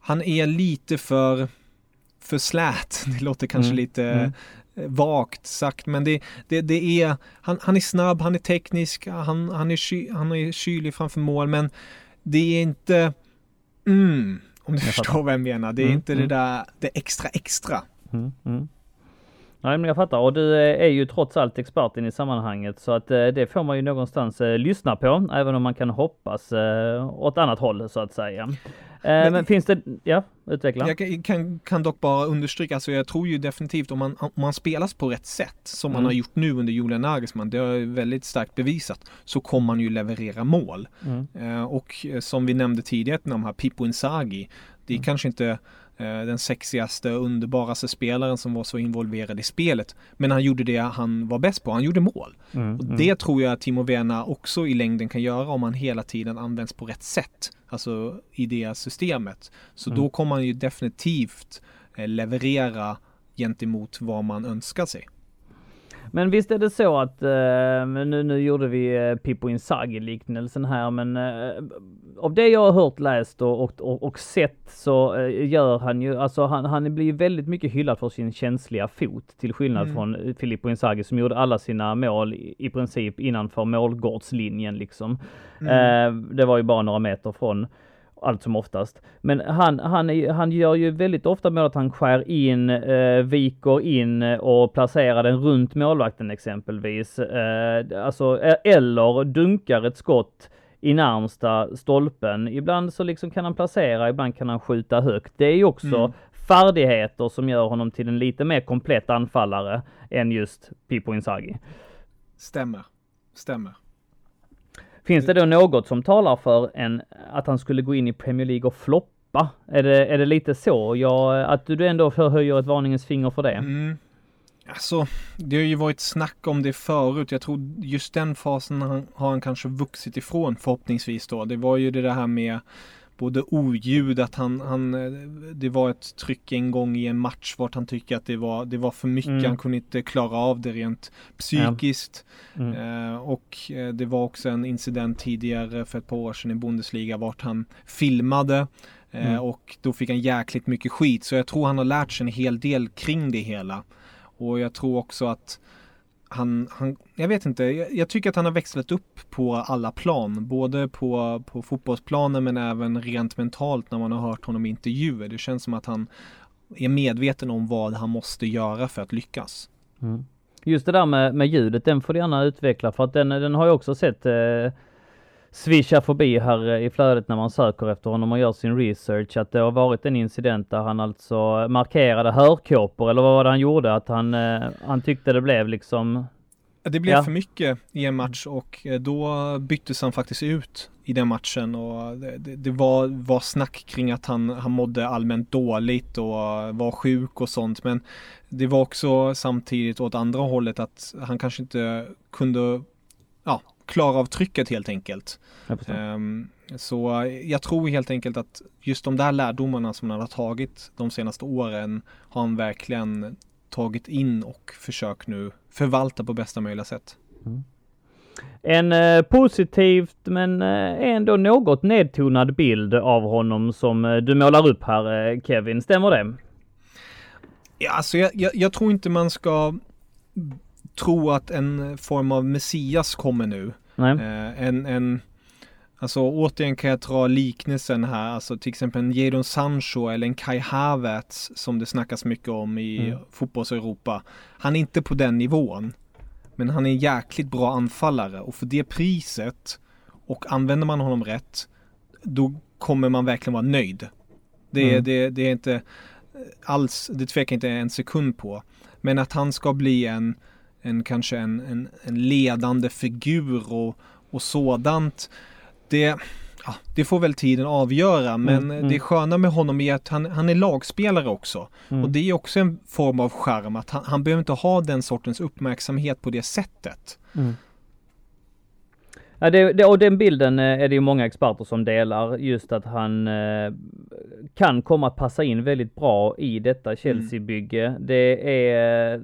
S2: han är lite för, för slät. Det låter kanske mm. lite mm. vagt sagt men det, det, det är, han, han är snabb, han är teknisk, han, han, är, ky, han är kylig framför mål men det är inte, mm, om du jag förstår fattar. vad jag menar. Det är mm, inte mm. det där, det extra extra. Mm,
S1: mm. Nej men jag fattar och du är ju trots allt experten i sammanhanget så att eh, det får man ju någonstans eh, lyssna på även om man kan hoppas eh, åt annat håll så att säga. Men, men finns det, ja utveckla.
S2: Jag kan, kan dock bara understryka, alltså jag tror ju definitivt om man, om man spelas på rätt sätt som mm. man har gjort nu under Julian Nagelsmann, det är väldigt starkt bevisat, så kommer man ju leverera mål. Mm. och som vi nämnde tidigare, de här Pippo Inzaghi, det är mm. kanske inte Eh, den sexigaste, underbaraste spelaren som var så involverad i spelet. Men han gjorde det han var bäst på, han gjorde mål. Mm, och mm. det tror jag att Timo Werner också i längden kan göra om han hela tiden används på rätt sätt. Alltså i det systemet. Så mm. då kommer han ju definitivt eh, leverera gentemot vad man önskar sig.
S1: Men visst är det så att, uh, nu, nu gjorde vi uh, Pippo Inzaghi liknelsen här, men uh, av det jag har hört, läst och, och, och, sett så gör han ju, alltså han, han blir väldigt mycket hyllad för sin känsliga fot, till skillnad mm. från Filippo Inzaghi som gjorde alla sina mål i, i princip innanför målgårdslinjen liksom. Mm. det var ju bara några meter från allt som oftast. Men han, han, han gör ju väldigt ofta med att han skär in, eh, viker in och placerar den runt målvakten exempelvis. Eh, alltså, eh, eller dunkar ett skott i närmsta stolpen. Ibland så liksom kan han placera, ibland kan han skjuta högt. Det är ju också mm. färdigheter som gör honom till en lite mer komplett anfallare än just Pippo Inzaghi.
S2: Stämmer, stämmer.
S1: Finns det då något som talar för en, att han skulle gå in i Premier League och floppa? Är det, är det lite så? Ja, att du ändå höjer ett varningens finger för det? Mm.
S2: Alltså, det har ju varit snack om det förut. Jag tror just den fasen har han kanske vuxit ifrån förhoppningsvis då. Det var ju det här med både oljud, att han, han, det var ett tryck en gång i en match vart han tycker att det var, det var för mycket, mm. han kunde inte klara av det rent psykiskt. Mm. Eh, och eh, det var också en incident tidigare för ett par år sedan i Bundesliga vart han filmade eh, mm. och då fick han jäkligt mycket skit. Så jag tror han har lärt sig en hel del kring det hela. Och jag tror också att han, han, jag vet inte, jag, jag, tycker att han har växlat upp på alla plan. Både på, på fotbollsplanen men även rent mentalt när man har hört honom i intervjuer. Det känns som att han är medveten om vad han måste göra för att lyckas.
S1: Mm. Just det där med, med ljudet, den får du gärna utveckla för att den, den har jag också sett eh, svischa förbi här eh, i flödet när man söker efter honom och gör sin research att det har varit en incident där han alltså markerade hörkåpor eller vad var det han gjorde? Att han, eh, han tyckte det blev liksom
S2: det blev ja. för mycket i en match och eh, då byttes han faktiskt ut i den matchen och det, det, var, var snack kring att han, han mådde allmänt dåligt och var sjuk och sånt men det var också samtidigt åt andra hållet att han kanske inte kunde ja, klara av trycket helt enkelt. Um, så jag tror helt enkelt att just de där lärdomarna som han har tagit de senaste åren har han verkligen tagit in och försökt nu förvalta på bästa möjliga sätt. Mm.
S1: En eh, positivt men eh, ändå något nedtonad bild av honom som eh, du målar upp här eh, Kevin, stämmer det?
S2: Ja, alltså jag, jag, jag tror inte man ska tro att en form av Messias kommer nu. Eh, en, en, alltså återigen kan jag dra liknelsen här, alltså till exempel en Jadon Sancho eller en Kai Havertz som det snackas mycket om i mm. fotbolls-Europa. Han är inte på den nivån. Men han är en jäkligt bra anfallare och för det priset och använder man honom rätt då kommer man verkligen vara nöjd. Det, mm. det, det är inte alls, det tvekar inte en sekund på. Men att han ska bli en en kanske en, en, en ledande figur och, och sådant. Det, ja, det får väl tiden avgöra, men
S1: Mm, mm.
S2: det sköna med honom är att han, han är lagspelare också.
S1: Mm.
S2: Och det är också en form av charm, att han, han behöver inte ha den sortens uppmärksamhet på det sättet.
S1: Mm. Ja, det, det, och den bilden eh, är det ju många experter som delar, just att han eh, kan komma att passa in väldigt bra i detta Chelsea-bygge. Det är,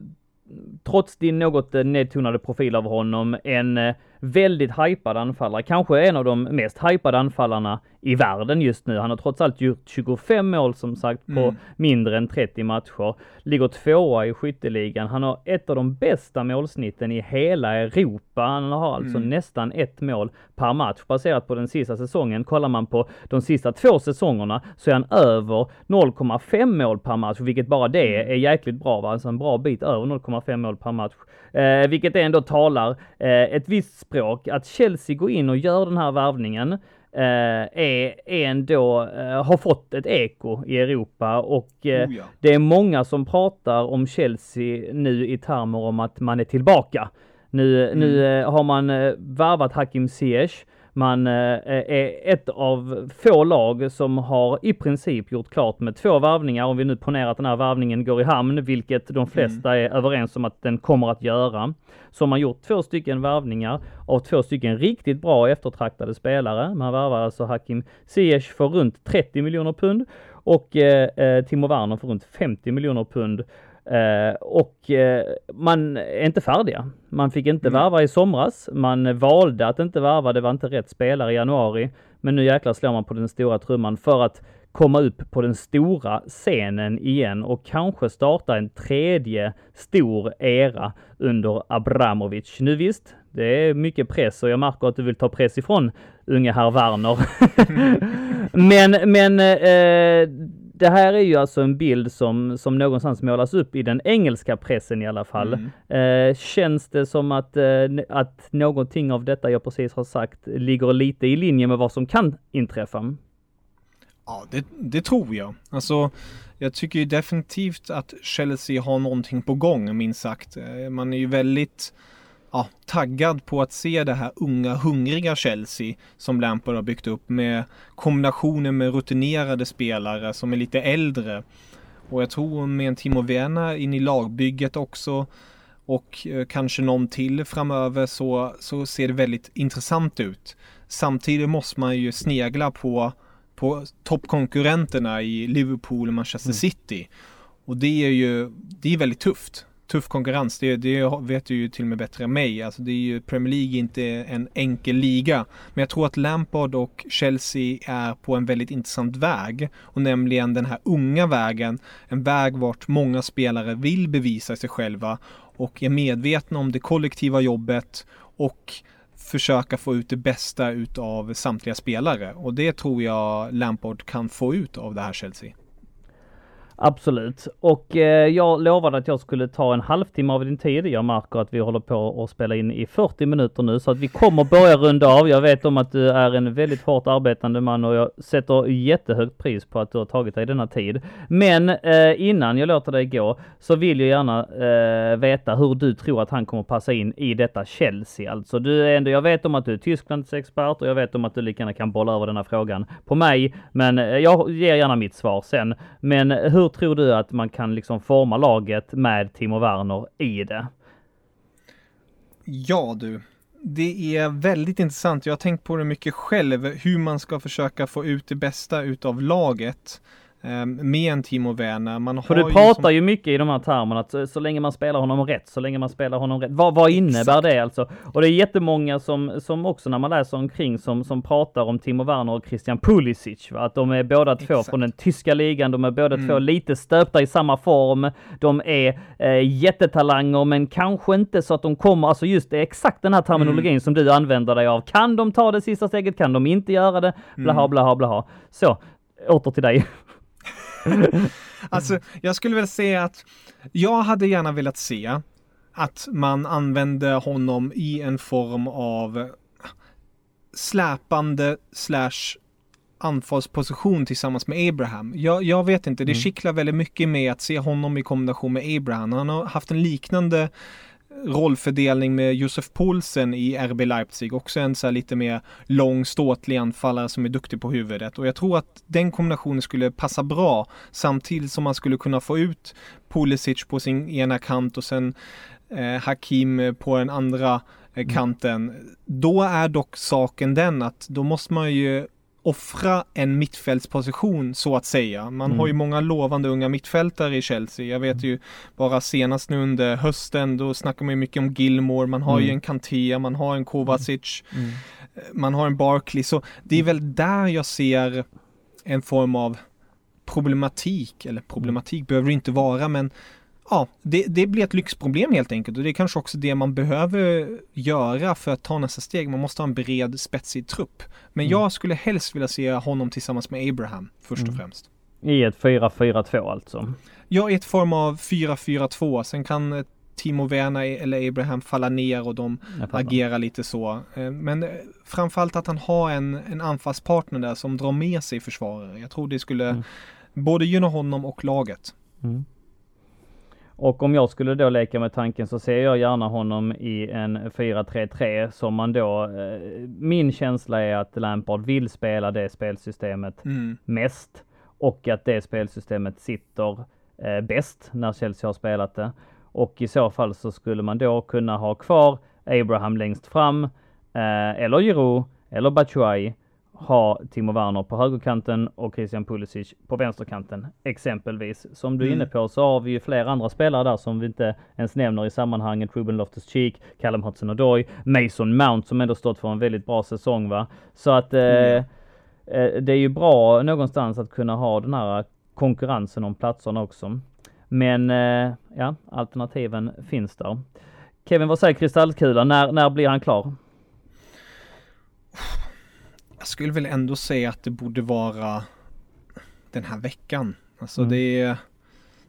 S1: trots din något eh, nedtonade profil av honom, en eh, väldigt hypad anfallare. Kanske en av de mest hypade anfallarna i världen just nu. Han har trots allt gjort 25 mål som sagt på
S2: Mm.
S1: mindre än 30 matcher. Ligger tvåa i skytteligan. Han har ett av de bästa målsnitten i hela Europa. Han har alltså
S2: Mm.
S1: nästan ett mål per match baserat på den sista säsongen. Kollar man på de sista två säsongerna så är han över 0,5 mål per match, vilket bara det
S2: Mm.
S1: är jäkligt bra. Va? Alltså en bra bit över 0,5 mål per match. Eh, vilket ändå talar eh, ett visst språk. Att Chelsea går in och gör den här värvningen eh, är, är ändå, eh, har fått ett eko i Europa och eh,
S2: Oh ja.
S1: det är många som pratar om Chelsea nu i termer om att man är tillbaka. Nu,
S2: Mm.
S1: nu har man eh, värvat Hakim Ziyech. Man eh, är ett av få lag som har i princip gjort klart med två värvningar. Om vi nu ponerar att den här värvningen går i hamn, vilket de flesta är överens om att den kommer att göra. Så har man gjort två stycken värvningar av två stycken riktigt bra eftertraktade spelare. Man värvar alltså Hakim Ziyech för runt 30 miljoner pund och eh, eh, Timo Werner för runt 50 miljoner pund. Eh, och eh, man är inte färdiga. Man fick inte
S2: Mm.
S1: värva i somras. Man valde att inte värva. Det var inte rätt spelare i januari. Men nu jäklar slår man på den stora trumman för att komma upp på den stora scenen igen och kanske starta en tredje stor era under Abramovic. Nu visst, det är mycket press och jag märker att du vill ta press ifrån unge herr Werner. men, men eh, det här är ju alltså en bild som, som någonstans målas upp i den engelska pressen i alla fall.
S2: Mm.
S1: Eh, känns det som att, eh, att någonting av detta jag precis har sagt ligger lite i linje med vad som kan inträffa?
S2: Ja, det, det tror jag. Alltså, jag tycker ju definitivt att Chelsea har någonting på gång, minst sagt. Eh, Man är ju väldigt ja, taggad på att se det här unga, hungriga Chelsea som Lampard har byggt upp med kombinationen med rutinerade spelare som är lite äldre. Och jag tror med en Timo Werner in i lagbygget också och eh, kanske någon till framöver så, så ser det väldigt intressant ut. Samtidigt måste man ju snegla på på toppkonkurrenterna i Liverpool och Manchester
S1: Mm.
S2: City. Och det är ju, det är väldigt tufft. Tuff konkurrens, det, det vet du ju till och med bättre än mig. Alltså det är ju, Premier League inte en enkel liga. Men jag tror att Lampard och Chelsea är på en väldigt intressant väg. Och nämligen den här unga vägen. En väg vart många spelare vill bevisa sig själva och är medvetna om det kollektiva jobbet och försöka få ut det bästa utav samtliga spelare och det tror jag Lampard kan få ut av det här Chelsea.
S1: Absolut. Och eh, jag lovade att jag skulle ta en halvtimme av din tid. Jag märker att vi håller på att spela in i 40 minuter nu så att vi kommer börja runda av. Jag vet om att du är en väldigt hårt arbetande man och jag sätter jättehögt pris på att du har tagit dig denna tid. Men eh, innan jag låter dig gå så vill jag gärna eh, veta hur du tror att han kommer passa in i detta Chelsea. Alltså du är ändå, jag vet om att du är Tysklands expert och jag vet om att du lika gärna kan bolla över denna frågan på mig. Men eh, jag ger gärna mitt svar sen. Men eh, hur hur tror du att man kan liksom forma laget med Timo Werner i det?
S2: Ja du, det är väldigt intressant. Jag har tänkt på det mycket själv, hur man ska försöka få ut det bästa utav laget med en Timo Werner. Man
S1: För du
S2: ju
S1: pratar
S2: som-
S1: ju mycket i de här termerna att så, så länge man spelar honom rätt, så länge man spelar honom rätt. Vad, vad innebär
S2: Exakt.
S1: det alltså? Och det är jättemånga som, som också när man läser omkring som, som pratar om Timo Werner och Christian Pulisic. Va? Att de är båda två
S2: Exakt.
S1: från den tyska ligan. De är båda
S2: Mm.
S1: två lite stöpta i samma form. De är eh, jättetalanger, men kanske inte så att de kommer, alltså just det, exakt den här terminologin
S2: Mm.
S1: som du använder dig av. Kan de ta det sista steget? Kan de inte göra det? Blaha,
S2: Mm.
S1: blaha, blaha. Så, åter till dig.
S2: Alltså, jag skulle väl säga att jag hade gärna velat se att man använde honom i en form av släpande slash anfallsposition tillsammans med Abraham. Jag, jag vet inte, det
S1: Mm.
S2: kittlar väldigt mycket med att se honom i kombination med Abraham. Han har haft en liknande rollfördelning med Josef Poulsen i RB Leipzig. Också en så lite mer lång ståtlig anfallare som är duktig på huvudet. Och jag tror att den kombinationen skulle passa bra samtidigt som man skulle kunna få ut Pulisic på sin ena kant och sen eh, Hakim på den andra eh, kanten. Mm. Då är dock saken den att då måste man ju offra en mittfältsposition så att säga. Man mm. har ju många lovande unga mittfältare i Chelsea. Jag vet ju bara senast nu under hösten, då snackar man ju mycket om Gilmore, man har mm. ju en Kanté, man har en Kovacic, mm. man har en Barkley. Så det är väl där jag ser en form av problematik, eller problematik behöver det inte vara, men ja, det, det blir ett lyxproblem helt enkelt och det är kanske också det man behöver göra för att ta nästa steg. Man måste ha en bred spetsig trupp. Men mm. jag skulle helst vilja se honom tillsammans med Abraham först och mm. främst.
S1: I ett 4-4-2 alltså?
S2: Ja, i ett form av 4-4-2. Sen kan eh, Timo Werner eller Abraham falla ner och de agerar lite så. Eh, men eh, framförallt att han har en, en anfallspartner där som drar med sig försvarare. Jag tror det skulle mm. både gynna honom och laget. Mm.
S1: Och om jag skulle då leka med tanken så ser jag gärna honom i en 4-3-3 som man då, eh, min känsla är att Lampard vill spela det spelsystemet mm. mest och att det spelsystemet sitter eh, bäst när Chelsea har spelat det. Och i så fall så skulle man då kunna ha kvar Abraham längst fram eh, eller Giroud eller Batshuayi ha Timo Werner på högerkanten och Christian Pulisic på vänsterkanten exempelvis. Som du är inne mm. på så har vi ju flera andra spelare där som vi inte ens nämner i sammanhanget. Ruben Loftus-Cheek, Callum Hudson-Odoi, Mason Mount som ändå stått för en väldigt bra säsong va. Så att eh, mm. eh, det är ju bra någonstans att kunna ha den här konkurrensen om platserna också. Men eh, ja, alternativen finns där. Kevin, vad säger kristallkulan? När, när blir han klar?
S2: Jag skulle väl ändå säga att det borde vara den här veckan. Alltså mm. det är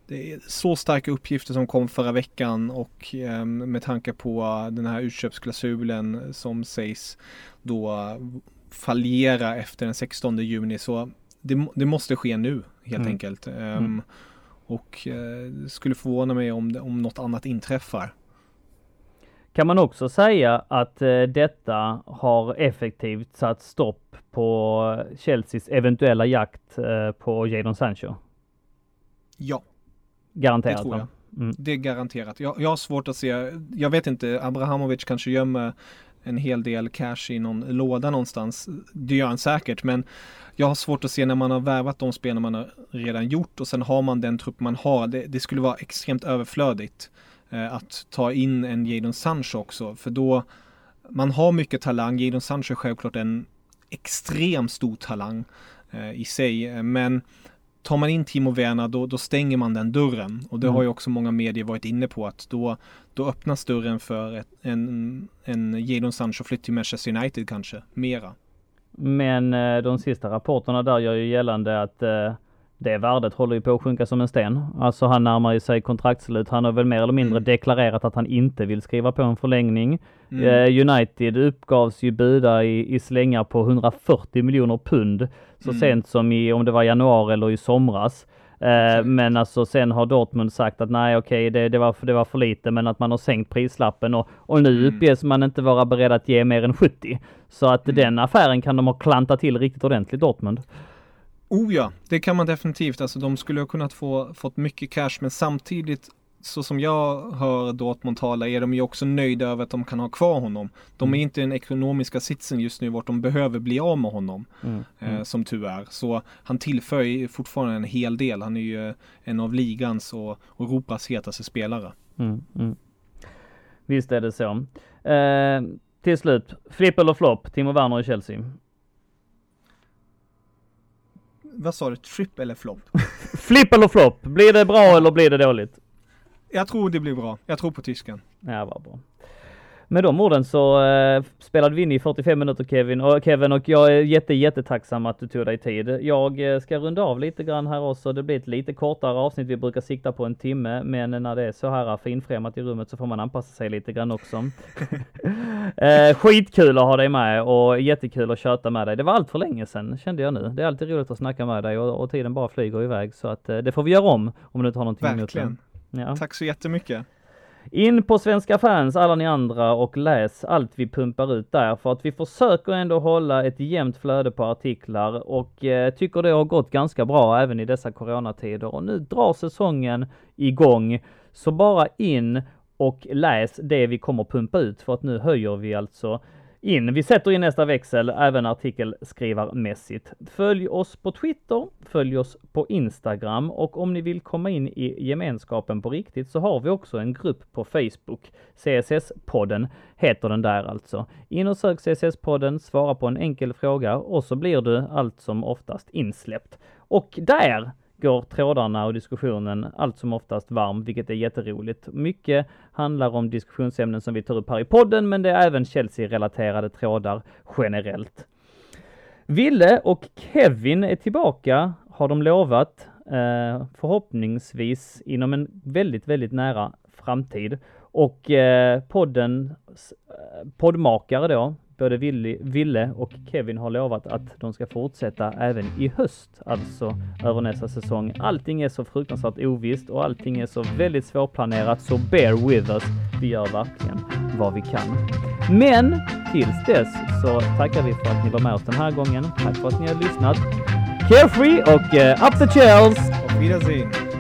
S2: det är så starka uppgifter som kom förra veckan och eh, med tanke på den här utköpsklausulen som sägs då fallera efter den 16 juni så det, det måste ske nu helt mm. enkelt. Um, mm. Och eh, skulle förvåna mig om, om något annat inträffar.
S1: Kan man också säga att eh, detta har effektivt satt stopp på Chelseas eventuella jakt eh, på Jadon Sancho?
S2: Ja.
S1: Garanterat?
S2: Det tror jag. Mm. Det är garanterat. Jag, jag har svårt att se, jag vet inte, Abrahamovic kanske gömmer en hel del cash i någon låda någonstans. Det gör han säkert, men jag har svårt att se när man har värvat de spelare man har redan gjort och sen har man den trupp man har. Det, det skulle vara extremt överflödigt att ta in en Jadon Sancho också, för då man har mycket talang. Jadon Sancho är självklart en extremt stor talang eh, i sig, men tar man in Timo Werner då, då stänger man den dörren och det mm. har ju också många medier varit inne på att då, då öppnas dörren för ett, en, en Jadon Sancho flytt till Manchester United kanske, mera.
S1: Men eh, de sista rapporterna där gör ju gällande att eh, det värdet håller ju på att sjunka som en sten. Alltså han närmar sig kontraktslut. Han har väl mer eller mindre mm. deklarerat att han inte vill skriva på en förlängning. Mm. Eh, United uppgavs ju buda i, i slängar på 140 miljoner pund så mm. sent som i, om det var januari eller i somras. Eh, men alltså sen har Dortmund sagt att nej okej okay, det, det, var, det var för lite men att man har sänkt prislappen och, och nu mm. uppges man inte vara beredd att ge mer än 70. Så att mm. den affären kan de ha klantat till riktigt ordentligt Dortmund.
S2: Oh ja, det kan man definitivt. Alltså de skulle ha kunnat få fått mycket cash men samtidigt så som jag hör Dortmund tala är de ju också nöjda över att de kan ha kvar honom. De är mm. inte i den ekonomiska sitsen just nu vart de behöver bli av med honom. Mm. Eh, mm. som tur är. Så han tillför fortfarande en hel del. Han är ju en av ligans och, och Europas hetaste spelare. Mm, mm.
S1: Visst är det så. Eh, till slut, flipp eller flopp, Timo Werner i Chelsea?
S2: Vad sa du, trip eller flop?
S1: Flipp eller flopp? Blir det bra eller blir det dåligt?
S2: Jag tror det blir bra. Jag tror på tysken.
S1: Ja, vad bra. Med de orden så eh, spelade vi in i 45 minuter Kevin och Kevin och jag är jätte jättetacksam att du tog dig tid. Jag eh, ska runda av lite grann här också. Det blir ett lite kortare avsnitt. Vi brukar sikta på en timme, men när det är så här finfrämmat i rummet så får man anpassa sig lite grann också. eh, skitkul att ha dig med och jättekul att köta med dig. Det var allt för länge sedan kände jag nu. Det är alltid roligt att snacka med dig och, och tiden bara flyger iväg så att eh, det får vi göra om om du inte har någonting
S2: Verkligen. emot det. Ja. Tack så jättemycket.
S1: In på Svenska fans, alla ni andra, och läs allt vi pumpar ut där, för att vi försöker ändå hålla ett jämnt flöde på artiklar och eh, tycker det har gått ganska bra även i dessa coronatider. Och nu drar säsongen igång, så bara in och läs det vi kommer pumpa ut, för att nu höjer vi alltså in. Vi sätter in nästa växel även artikelskrivarmässigt. Följ oss på Twitter, följ oss på Instagram och om ni vill komma in i gemenskapen på riktigt så har vi också en grupp på Facebook. CSS-podden heter den där alltså. In och sök CSS-podden, svara på en enkel fråga och så blir du allt som oftast insläppt. Och där går trådarna och diskussionen allt som oftast varm, vilket är jätteroligt. Mycket handlar om diskussionsämnen som vi tar upp här i podden, men det är även Chelsea-relaterade trådar generellt. Ville och Kevin är tillbaka, har de lovat, eh, förhoppningsvis inom en väldigt, väldigt nära framtid. Och eh, poddens eh, poddmakare då, både Ville och Kevin har lovat att de ska fortsätta även i höst, alltså över nästa säsong. Allting är så fruktansvärt ovisst och allting är så väldigt svårplanerat, så bear with us. Vi gör verkligen vad vi kan. Men tills dess så tackar vi för att ni var med oss den här gången. Tack för att ni har lyssnat. Carefree och uh, up the chills!
S2: Auf Wiedersehen!